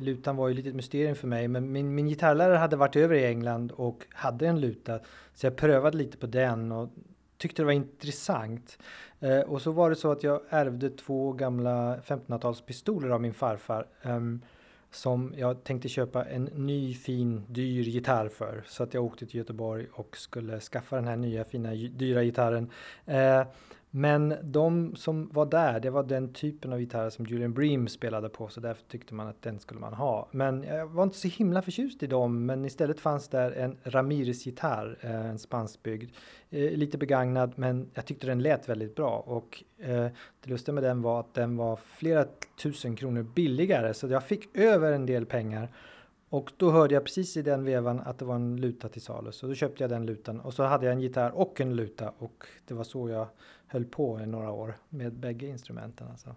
lutan var ju lite ett mysterium för mig. Men min, min gitarrlärare hade varit över i England och hade en luta. Så jag prövade lite på den och tyckte det var intressant. Eh, och så var det så att jag ärvde två gamla 1500-talspistoler av min farfar. Eh, som jag tänkte köpa en ny fin dyr gitarr för. Så att jag åkte till Göteborg och skulle skaffa den här nya fina dyra gitarren. Eh, men de som var där, det var den typen av gitarr som Julian Bream spelade på, så därför tyckte man att den skulle man ha. Men jag var inte så himla förtjust i dem, men istället fanns där en Ramirez-gitarr, eh, en spanskbyggd, eh, lite begagnad, men jag tyckte den lät väldigt bra. Och eh, det lustiga med den var att den var flera tusen kronor billigare, så jag fick över en del pengar. Och då hörde jag precis i den vevan att det var en luta till salu, så då köpte jag den lutan. Och så hade jag en gitarr och en luta och det var så jag höll på i några år med bägge instrumenten. Alltså.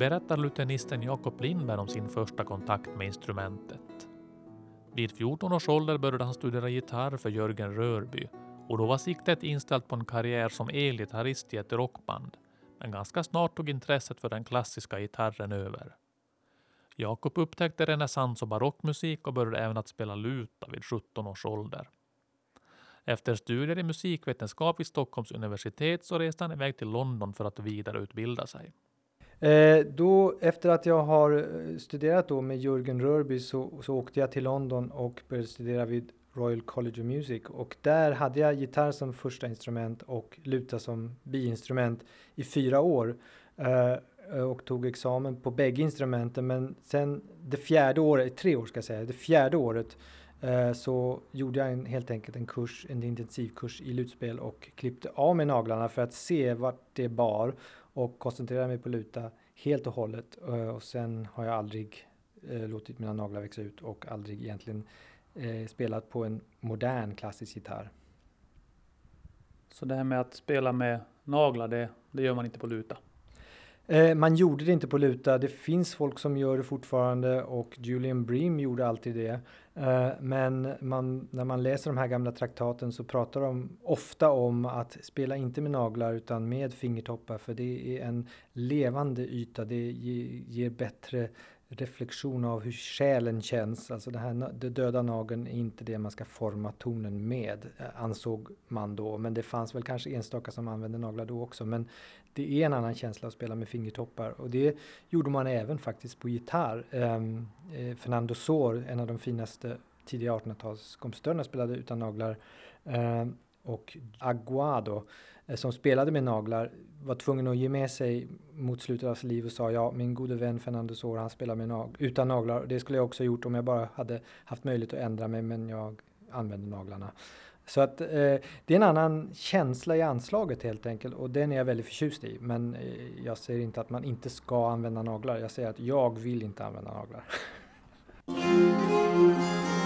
Berättar lutenisten Jakob Lindberg om sin första kontakt med instrumentet. Vid 14 års ålder började han studera gitarr för Jörgen Rörby och då var siktet inställt på en karriär som elgitarrist i ett rockband. Men ganska snart tog intresset för den klassiska gitarren över. Jakob upptäckte renässans och barockmusik och började även att spela luta vid 17 års ålder. Efter studier i musikvetenskap vid Stockholms universitet så reste han iväg till London för att vidareutbilda sig. Eh, då, efter att jag har eh, studerat då med Jörgen Rörby så, så åkte jag till London och började studera vid Royal College of Music och där hade jag gitarr som första instrument och luta som biinstrument i fyra år eh, eh och tog examen på bägge instrumenten. Men sen det fjärde året, eh, tre år ska jag säga, det fjärde året eh, så gjorde jag en, helt enkelt en kurs, en intensivkurs i lutspel och klippte av mig naglarna för att se vart det bar och koncentrerade mig på luta helt och hållet. Eh, och sen har jag aldrig eh, låtit mina naglar växa ut och aldrig egentligen eh, spelat på en modern klassisk gitarr. Så det här med att spela med naglar, det, det gör man inte på luta? Eh, man gjorde det inte på luta. Det finns folk som gör det fortfarande och Julian Bream gjorde alltid det. Eh, men man, när man läser de här gamla traktaten så pratar de ofta om att spela inte med naglar utan med fingertoppar för det är en levande yta. Det ger bättre reflektion av hur själen känns. Alltså den här det döda nageln är inte det man ska forma tonen med, eh, ansåg man då. Men det fanns väl kanske enstaka som använde naglar då också. Men det är en annan känsla att spela med fingertoppar och det gjorde man även faktiskt på gitarr. Um, eh, Fernando Sor, en av de finaste tidiga 1800-talskompositörerna, spelade utan naglar. Um, och Aguado Eh, som spelade med naglar var tvungen att ge med sig mot slutet av sitt liv och sa ja, min gode vän Fernando Sor han spelar med nag utan naglar. Det skulle jag också gjort om jag bara hade haft möjlighet att ändra mig, men jag använde naglarna. Så att eh, det är en annan känsla i anslaget helt enkelt och den är jag väldigt förtjust i. Men eh, jag säger inte att man inte ska använda naglar. Jag säger att jag vill inte använda naglar.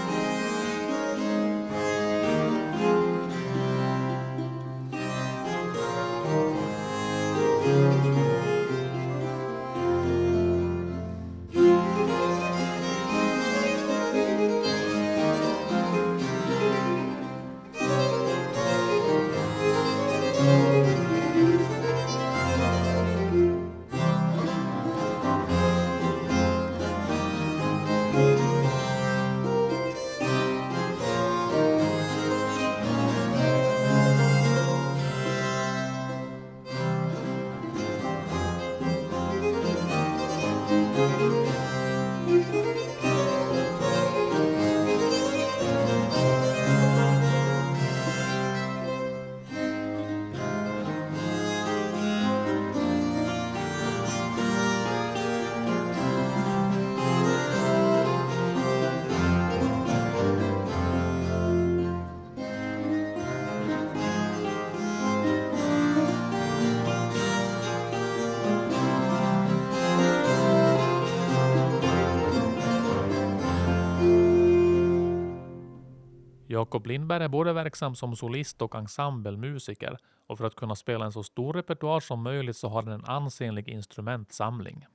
Jakob Lindberg är både verksam som solist och ensemblemusiker och för att kunna spela en så stor repertoar som möjligt så har han en ansenlig instrumentsamling.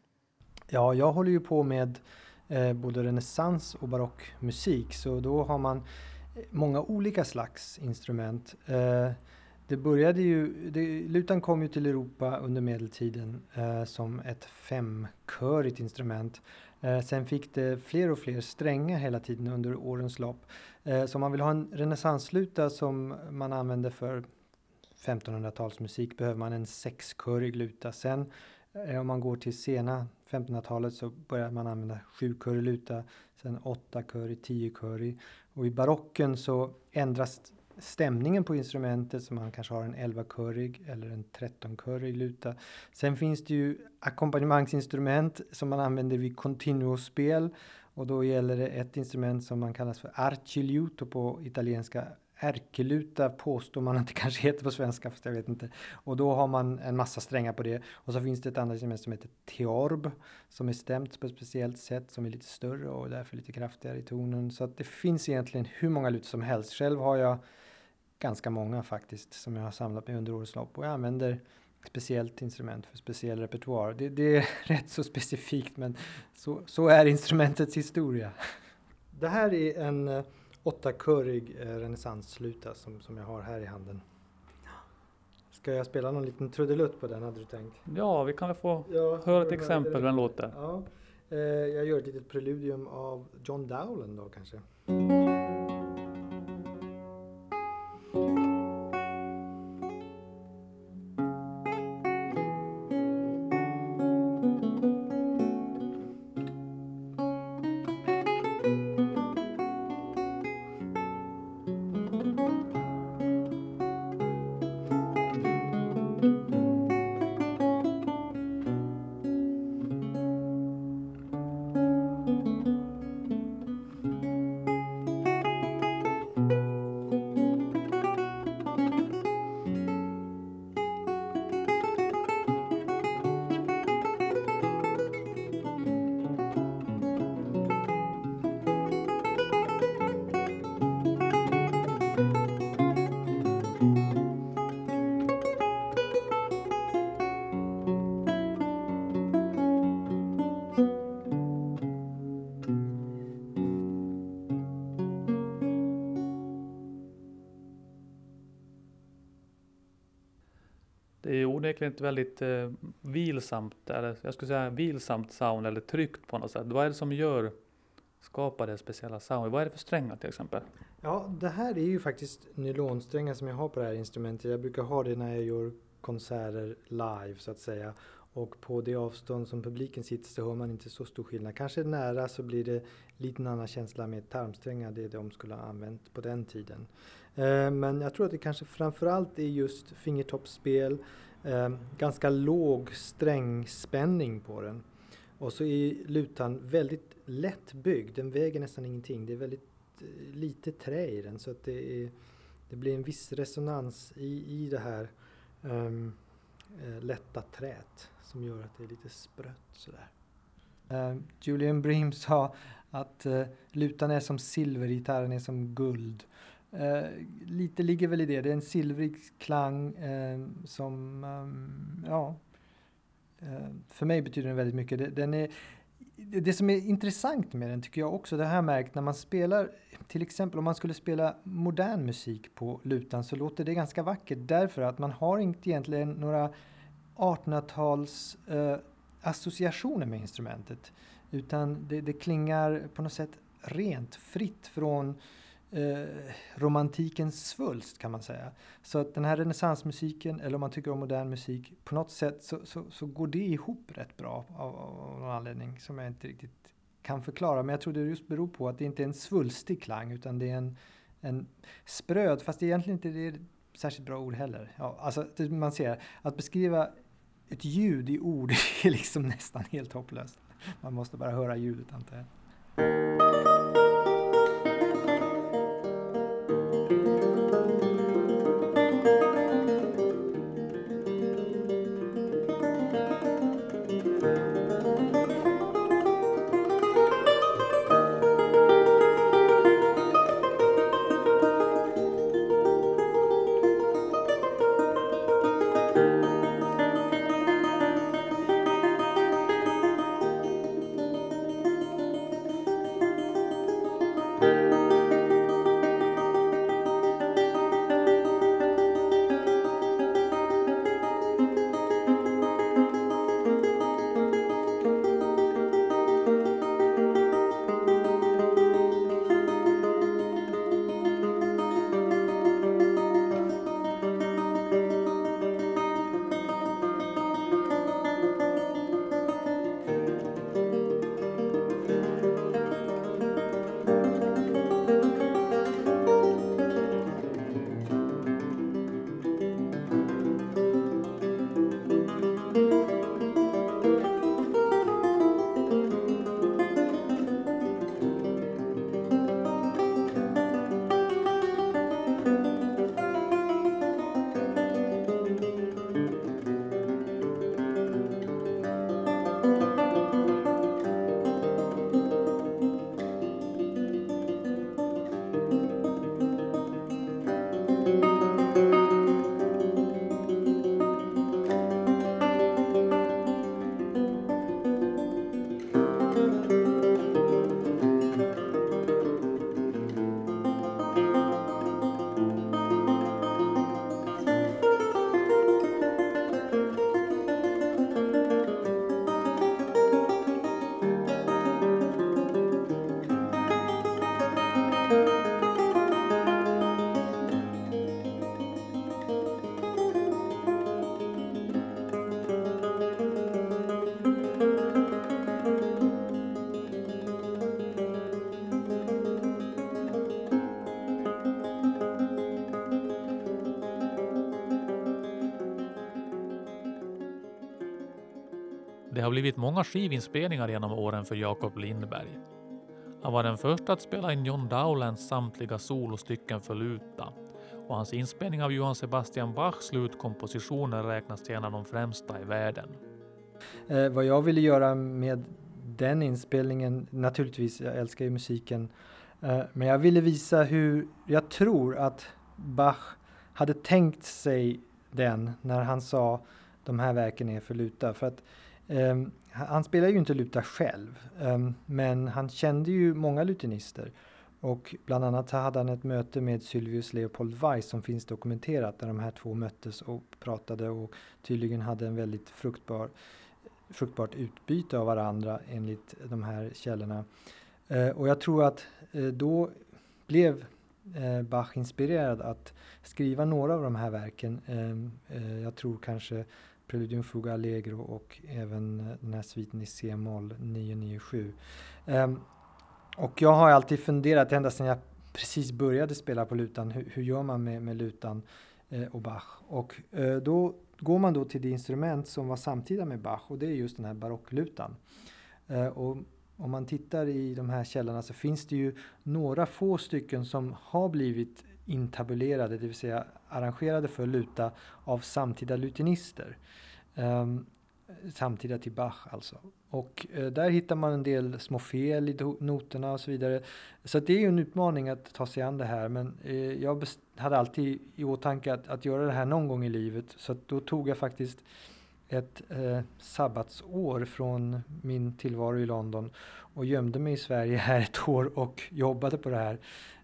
Ja, jag håller ju på med eh, både renässans och barockmusik så då har man eh, många olika slags instrument. Eh, det började ju, det, lutan kom ju till Europa under medeltiden eh, som ett femkörigt instrument. Eh, sen fick det fler och fler strängar hela tiden under årens lopp. Eh, så om man vill ha en renässansluta som man använder för 1500-talsmusik behöver man en sexkörig luta. Sen eh, om man går till sena 1500-talet så börjar man använda sjukörig luta, sen åttakörig, tiokörig. Och i barocken så ändras stämningen på instrumentet så man kanske har en 11-körig eller en 13-körig luta. Sen finns det ju ackompanjemangsinstrument som man använder vid continuospel och då gäller det ett instrument som man kallas för arciluto på italienska. Ärkeluta påstår man att det kanske heter på svenska, fast jag vet inte. Och då har man en massa strängar på det. Och så finns det ett annat instrument som heter teorb, som är stämt på ett speciellt sätt, som är lite större och därför lite kraftigare i tonen. Så att det finns egentligen hur många lutor som helst. Själv har jag ganska många faktiskt som jag har samlat mig under årens lopp och jag använder speciellt instrument för speciell repertoar. Det, det är rätt så specifikt men så, så, är instrumentets historia. Det här är en eh, åttakörig eh, renässansluta som, som jag har här i handen. Ska jag spela någon liten trudelutt på den hade du tänkt? Ja, vi kan väl få ja, höra ett exempel hur den låter. Ja, eh, jag gör ett litet preludium av John Dowland då kanske. Verkligen ett väldigt eh, vilsamt, eller jag skulle säga vilsamt sound eller tryggt på något sätt. Vad är det som gör, skapar det speciella sound? Vad är det för strängar till exempel? Ja, det här är ju faktiskt nylonsträngar som jag har på det här instrumentet. Jag brukar ha det när jag gör konserter live så att säga. Och på det avstånd som publiken sitter så hör man inte så stor skillnad. Kanske nära så blir det lite annan känsla med tarmsträngar, det de skulle ha använt på den tiden. Eh, men jag tror att det kanske framförallt är just fingertoppsspel, eh, ganska låg strängspänning på den. Och så är lutan väldigt lätt byggd, den väger nästan ingenting. Det är väldigt eh, lite trä i den så att det, är, det blir en viss resonans i, i det här um, lätta trät som gör att det är lite sprött sådär. Uh, Julian Bream sa att uh, lutan är som silver, gitarren är som guld. Eh, lite ligger väl i det. Det är en silvrig klang eh, som, um, ja, eh, för mig betyder den väldigt mycket. Det, den är, det som är intressant med den tycker jag också, det har jag märkt när man spelar, till exempel om man skulle spela modern musik på lutan så låter det ganska vackert därför att man har inte egentligen några 1800-tals eh, associationer med instrumentet. Utan det, det, klingar på något sätt rent, fritt från eh, romantikens svulst kan man säga. Så att den här renässansmusiken, eller om man tycker om modern musik, på något sätt så, så, så går det ihop rätt bra av, av någon anledning som jag inte riktigt kan förklara. Men jag tror det just beror på att det inte är en svulstig klang utan det är en, en spröd, fast det egentligen inte är ett särskilt bra ord heller. Ja, alltså, man ser, att beskriva ett ljud i ord är liksom nästan helt hopplöst. Man måste bara höra ljudet antar jag. Har blivit många skivinspelningar genom åren för Jakob Lindberg. Han var den första att spela in John Dowlands samtliga solostycken för luta och hans inspelning av Johann Sebastian Bachs slutkompositioner räknas till en av de främsta i världen. Eh, vad jag ville göra med den inspelningen, naturligtvis, jag älskar ju musiken, eh, men jag ville visa hur jag tror att Bach hade tänkt sig den när han sa de här verken är för luta. För att eh, han spelar ju inte luta själv, eh, men han kände ju många lutinister. Och bland annat hade han ett möte med Sylvius Leopold Weiss som finns dokumenterat där de här två möttes och pratade och tydligen hade en väldigt fruktbar, fruktbart utbyte av varandra enligt de här källorna. Eh, och jag tror att eh, då blev eh, Bach inspirerad att skriva några av de här verken. Eh, eh, jag tror kanske Preludium Fuga Allegro och även eh, den här sviten i C-moll 997. Ehm, och jag har alltid funderat ända sedan jag precis började spela på lutan, hur, hur gör man med, med lutan eh, och Bach? Och eh, då går man då till det instrument som var samtida med Bach och det är just den här barocklutan. Eh, och om man tittar i de här källorna så finns det ju några få stycken som har blivit intabulerade, det vill säga arrangerade för luta av samtida lutinister. Um, samtida till Bach alltså. Och eh, där hittar man en del små fel i noterna och så vidare. Så det är ju en utmaning att ta sig an det här men eh, jag hade alltid i åtanke att, att göra det här någon gång i livet så då tog jag faktiskt ett eh, sabbatsår från min tillvaro i London och gömde mig i Sverige här ett år och jobbade på det här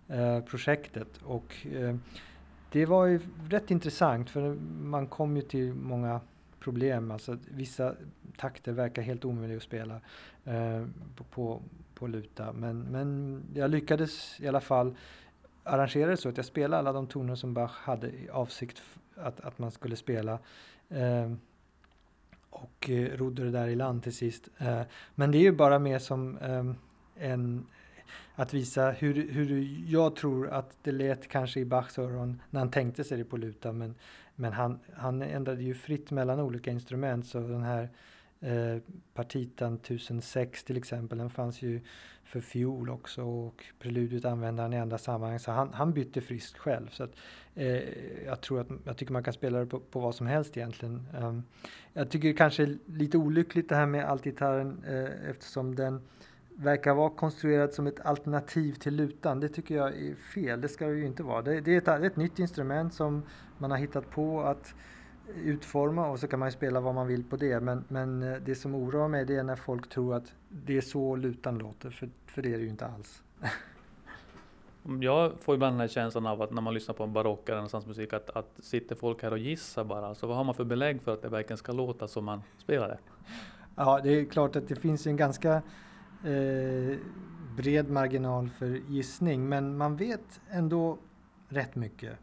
eh, projektet. Och eh, det var ju rätt intressant för man kom ju till många problem. Alltså vissa takter verkar helt omöjliga att spela eh, på, på luta. Men, men jag lyckades i alla fall arrangera det så att jag spelade alla de toner som Bach hade i avsikt att, att man skulle spela. Eh, och eh, rodde det där i land till sist. Eh, men det är ju bara mer som ehm, en, att visa hur, hur jag tror att det lät kanske i Bachs öron när han tänkte sig det på luta. Men, men han, han ändrade ju fritt mellan olika instrument så den här eh, partitan 1006 till exempel, den fanns ju för fiol också och preludiet använde han i andra sammanhang så han, han bytte friskt själv. Så att, eh, jag tror att jag tycker man kan spela det på, på vad som helst egentligen. Um, jag tycker det kanske är lite olyckligt det här med altgitarren eh, eftersom den verkar vara konstruerad som ett alternativ till lutan. Det tycker jag är fel, det ska det ju inte vara. Det, det är ett, ett nytt instrument som man har hittat på att utforma och så kan man spela vad man vill på det. Men, men eh, det som oroar mig det är när folk tror att det är så lutan låter, för, för det är det ju inte alls. Jag får ibland den här känslan av att när man lyssnar på en barock eller renässansmusik att, att sitter folk här och gissar bara. Så vad har man för belägg för att det verkligen ska låta som man spelar det? Ja, det är klart att det finns en ganska eh, bred marginal för gissning, men man vet ändå rätt mycket.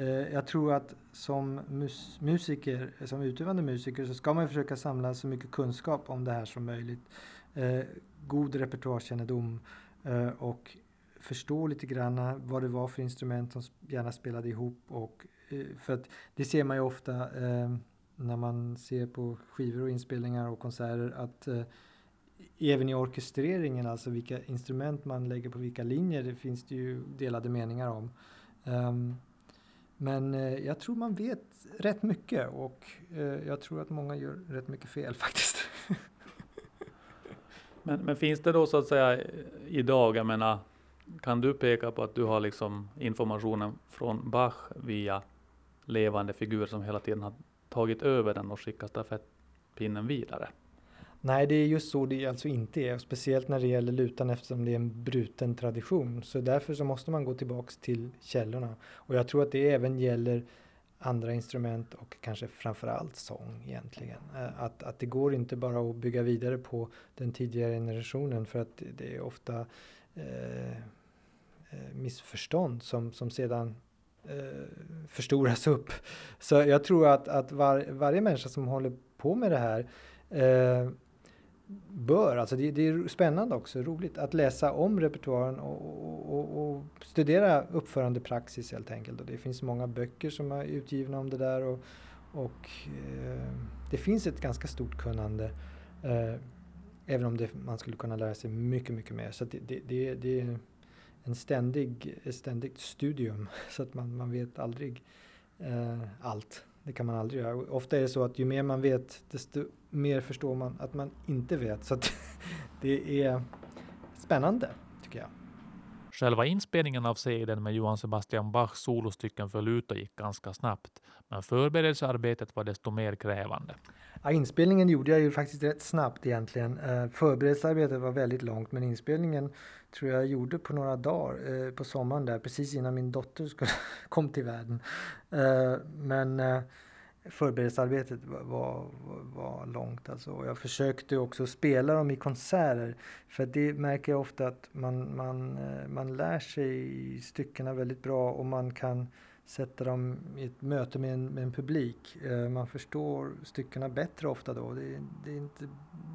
Eh, jag tror att som mus musiker, som utövande musiker så ska man försöka samla så mycket kunskap om det här som möjligt. Eh, god repertoarkännedom eh, och förstå lite grann vad det var för instrument som gärna spelade ihop. Och, för att det ser man ju ofta när man ser på skivor och inspelningar och konserter att även i orkestreringen, alltså vilka instrument man lägger på vilka linjer, det finns det ju delade meningar om. Um, men eh, jag tror man vet rätt mycket och eh, jag tror att många gör rätt mycket fel faktiskt. men, men, finns det då så att säga eh, idag, jag menar, kan du peka på att du har liksom informationen från Bach via levande figurer som hela tiden har tagit över den och skickat stafettpinnen vidare? Nej, det är just så det alltså inte är, speciellt när det gäller lutan eftersom det är en bruten tradition. Så därför så måste man gå tillbaks till källorna. Och jag tror att det även gäller andra instrument och kanske framförallt sång egentligen. Eh, att, att det går inte bara att bygga vidare på den tidigare generationen för att det är ofta eh, eh, missförstånd som, som sedan eh, förstoras upp. Så jag tror att, att var, varje människa som håller på med det här eh, bör, alltså det, det, är spännande också, roligt att läsa om repertoaren och, och, och, studera uppförandepraxis helt enkelt. Och det finns många böcker som är utgivna om det där och, och eh, det finns ett ganska stort kunnande Eh, även om det, man skulle kunna lära sig mycket, mycket mer. Så det, det, det, det är en ständig, ett ständigt studium så att man, man vet aldrig eh, allt. Det kan man aldrig göra. Ofta är det så att ju mer man vet desto mer förstår man att man inte vet. Så det är spännande tycker jag. Själva inspelningen av seden med Johann Sebastian Bachs solostycken för luta gick ganska snabbt, men förberedelsearbetet var desto mer krävande. Ja, inspelningen gjorde jag ju faktiskt rätt snabbt egentligen. Eh, förberedelsearbetet var väldigt långt, men inspelningen tror jag gjorde på några dagar eh, på sommaren där, precis innan min dotter skulle, kom till världen. Eh, men eh, förberedelsearbetet var, var, var långt alltså. Och jag försökte också spela dem i konserter. För det märker jag ofta att man, man, eh, man lär sig styckena väldigt bra och man kan sätta dem i ett möte med en, med en publik. Eh, man förstår styckena bättre ofta då. Det, det, är inte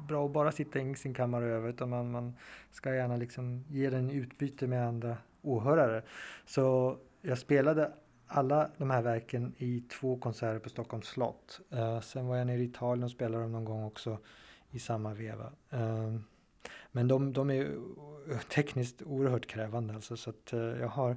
bra att bara sitta i sin kammare över utan man, man ska gärna liksom ge den utbyte med andra åhörare. Så jag spelade alla de här verken i två konserter på Stockholms slott. Uh, sen var jag nere i Italien och spelade dem någon gång också i samma veva. Uh, men de, de, är tekniskt oerhört krävande alltså, så att uh, jag har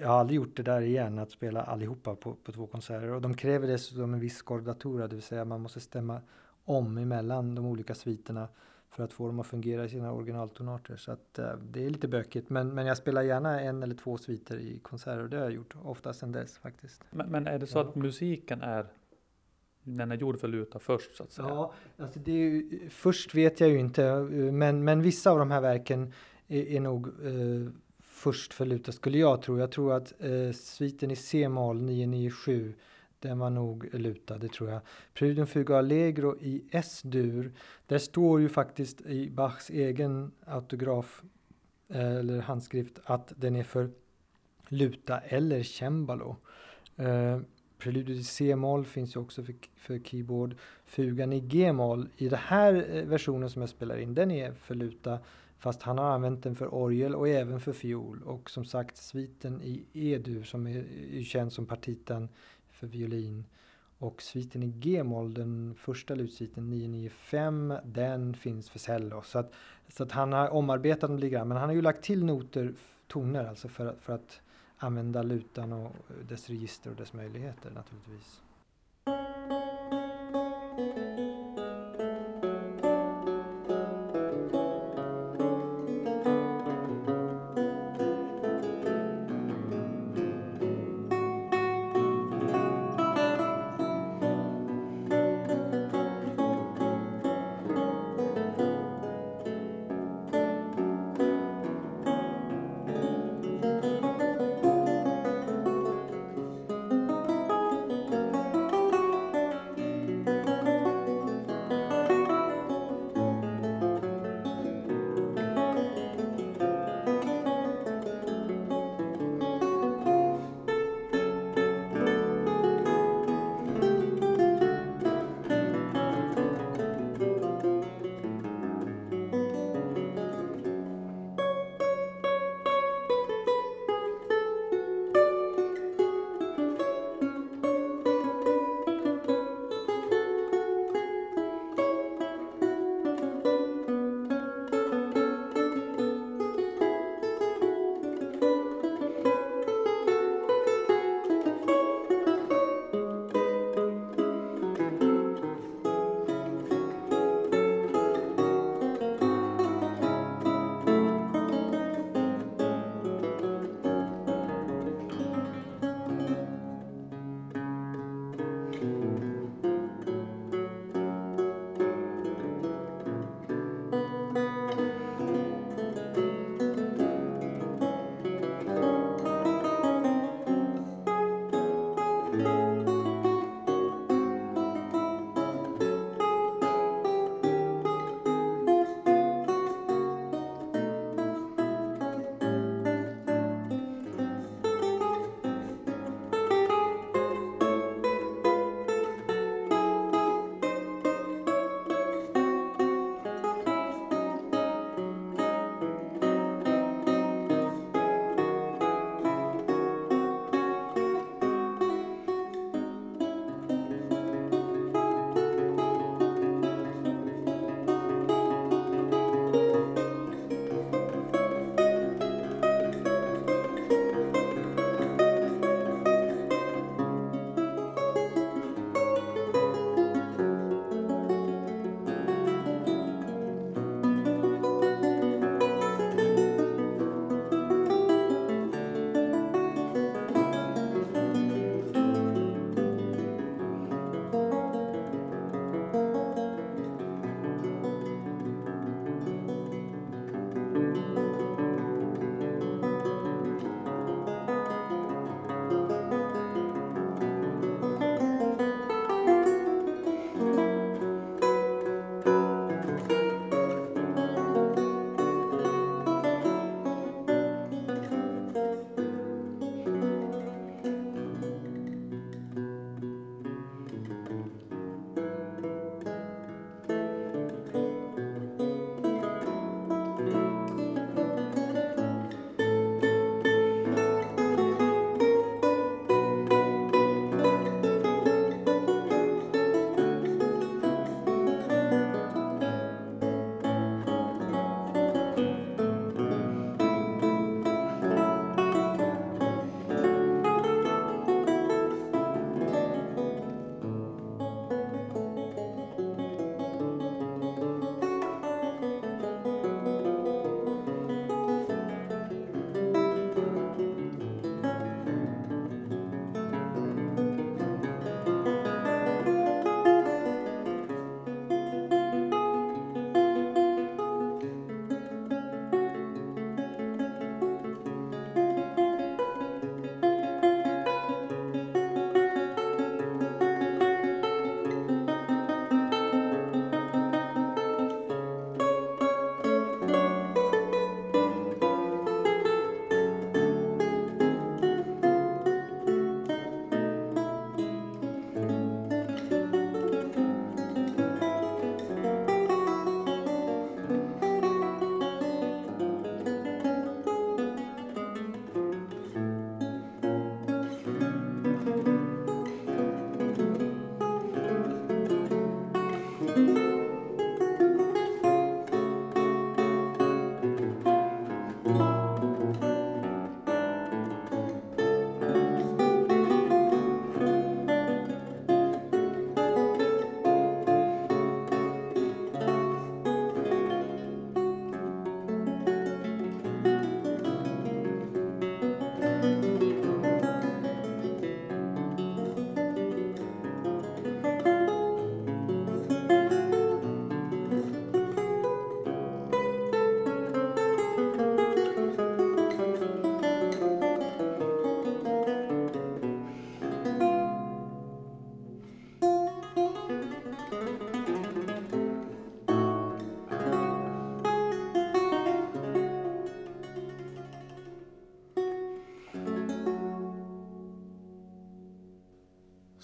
jag har aldrig gjort det där igen, att spela allihopa på, på två konserter. Och de kräver dessutom en viss skordatura, det vill säga man måste stämma om emellan de olika sviterna för att få dem att fungera i sina originaltonarter. Så att, uh, det är lite bökigt. Men, men jag spelar gärna en eller två sviter i konserter och det har jag gjort ofta sedan dess faktiskt. Men, men är det så ja. att musiken är den är gjord för luta först så att säga? Ja, alltså det ju, först vet jag ju inte. Men, men vissa av de här verken är, är nog uh, först för luta skulle jag tro. Jag tror att eh, sviten i C-moll 997 den var nog luta, det tror jag. Preludium Fuga Allegro i S-dur, där står ju faktiskt i Bachs egen autograf eh, eller handskrift att den är för luta eller cembalo. Eh, Preludiet i C-moll finns ju också för, för keyboard. Fugan i G-moll, i den här eh, versionen som jag spelar in, den är för luta. Fast han har använt den för orgel och även för fiol. Och som sagt sviten i E-dur som är, är känd som partitan för violin. Och sviten i G-moll, den första lutsviten 995, den finns för cello. Så att, så att han har omarbetat den lite grann, men han har ju lagt till noter, toner alltså för, för att använda lutan och dess register och dess möjligheter naturligtvis.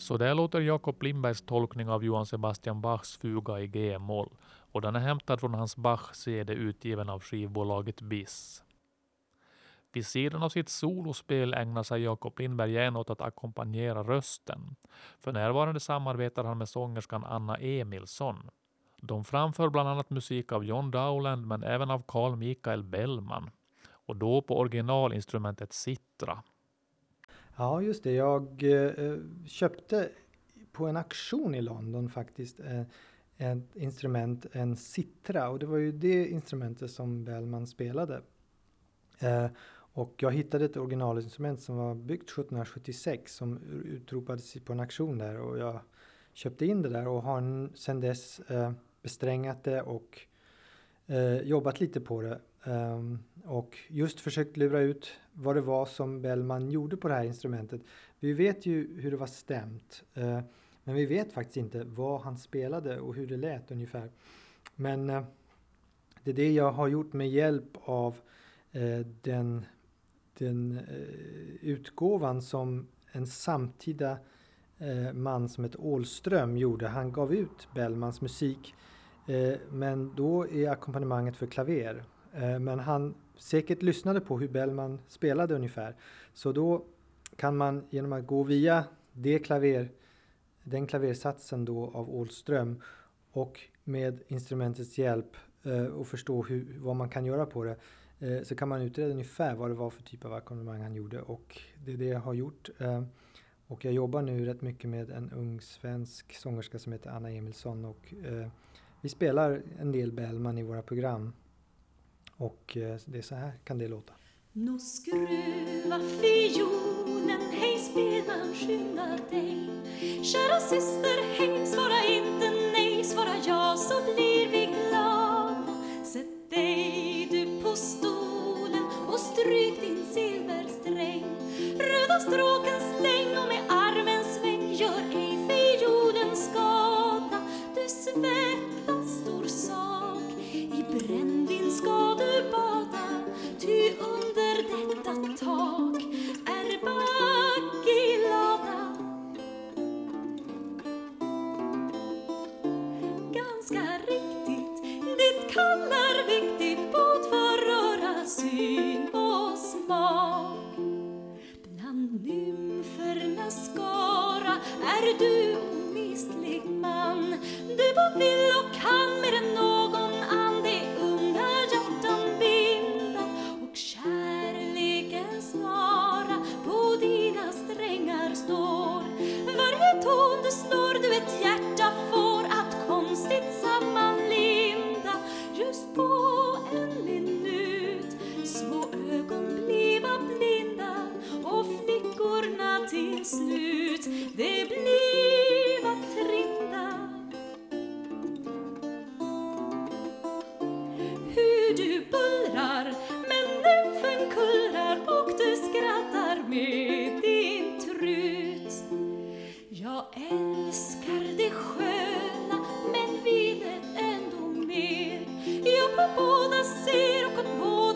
Så där låter Jakob Lindbergs tolkning av Johann Sebastian Bachs fuga i G-moll och den är hämtad från hans Bach-CD utgiven av skivbolaget BIS. Vid sidan av sitt solospel ägnar sig Jakob Lindberg gärna åt att ackompanjera rösten. För närvarande samarbetar han med sångerskan Anna Emilsson. De framför bland annat musik av John Dowland men även av Carl Michael Bellman och då på originalinstrumentet Citra. Ja, just det. Jag eh, eh, köpte på en auktion i London faktiskt eh, ett instrument, en Citra, och det var ju det instrumentet som Bellman spelade. Eh, och jag hittade ett originalinstrument som var byggt 1776 som utropades på en auktion där och jag köpte in det där och har sedan dess eh, besträngat det och eh, jobbat lite på det. Um, och just försökt lura ut vad det var som Bellman gjorde på det här instrumentet. Vi vet ju hur det var stämt, uh, men vi vet faktiskt inte vad han spelade och hur det lät ungefär. Men uh, det är det jag har gjort med hjälp av uh, den, den utgåvan som en samtida man som heter Ålström gjorde. Han gav ut Bellmans musik men då är ackompanjemanget för klaver Eh, men han säkert lyssnade på hur Bellman spelade ungefär. Så då kan man genom att gå via det klaver, den klaversatsen då av Ålström och med instrumentets hjälp eh, och förstå hur, vad man kan göra på det eh, så kan man utreda ungefär vad det var för typ av ackompanjemang han gjorde och det är det jag har gjort. Eh, och jag jobbar nu rätt mycket med en ung svensk sångerska som heter Anna Emilsson och eh, vi spelar en del Bellman i våra program. Och eh, det är så här kan det låta. Nå skruva fiolen, hej spelman, skynda dig Kära syster, hej svara inte nej Svara ja så blir vi glad Sätt dig du på stolen och stryk din silversträng Röda stråken släng! see. älskar det sköna men vinet ändå mer. Jag på båda ser och åt båda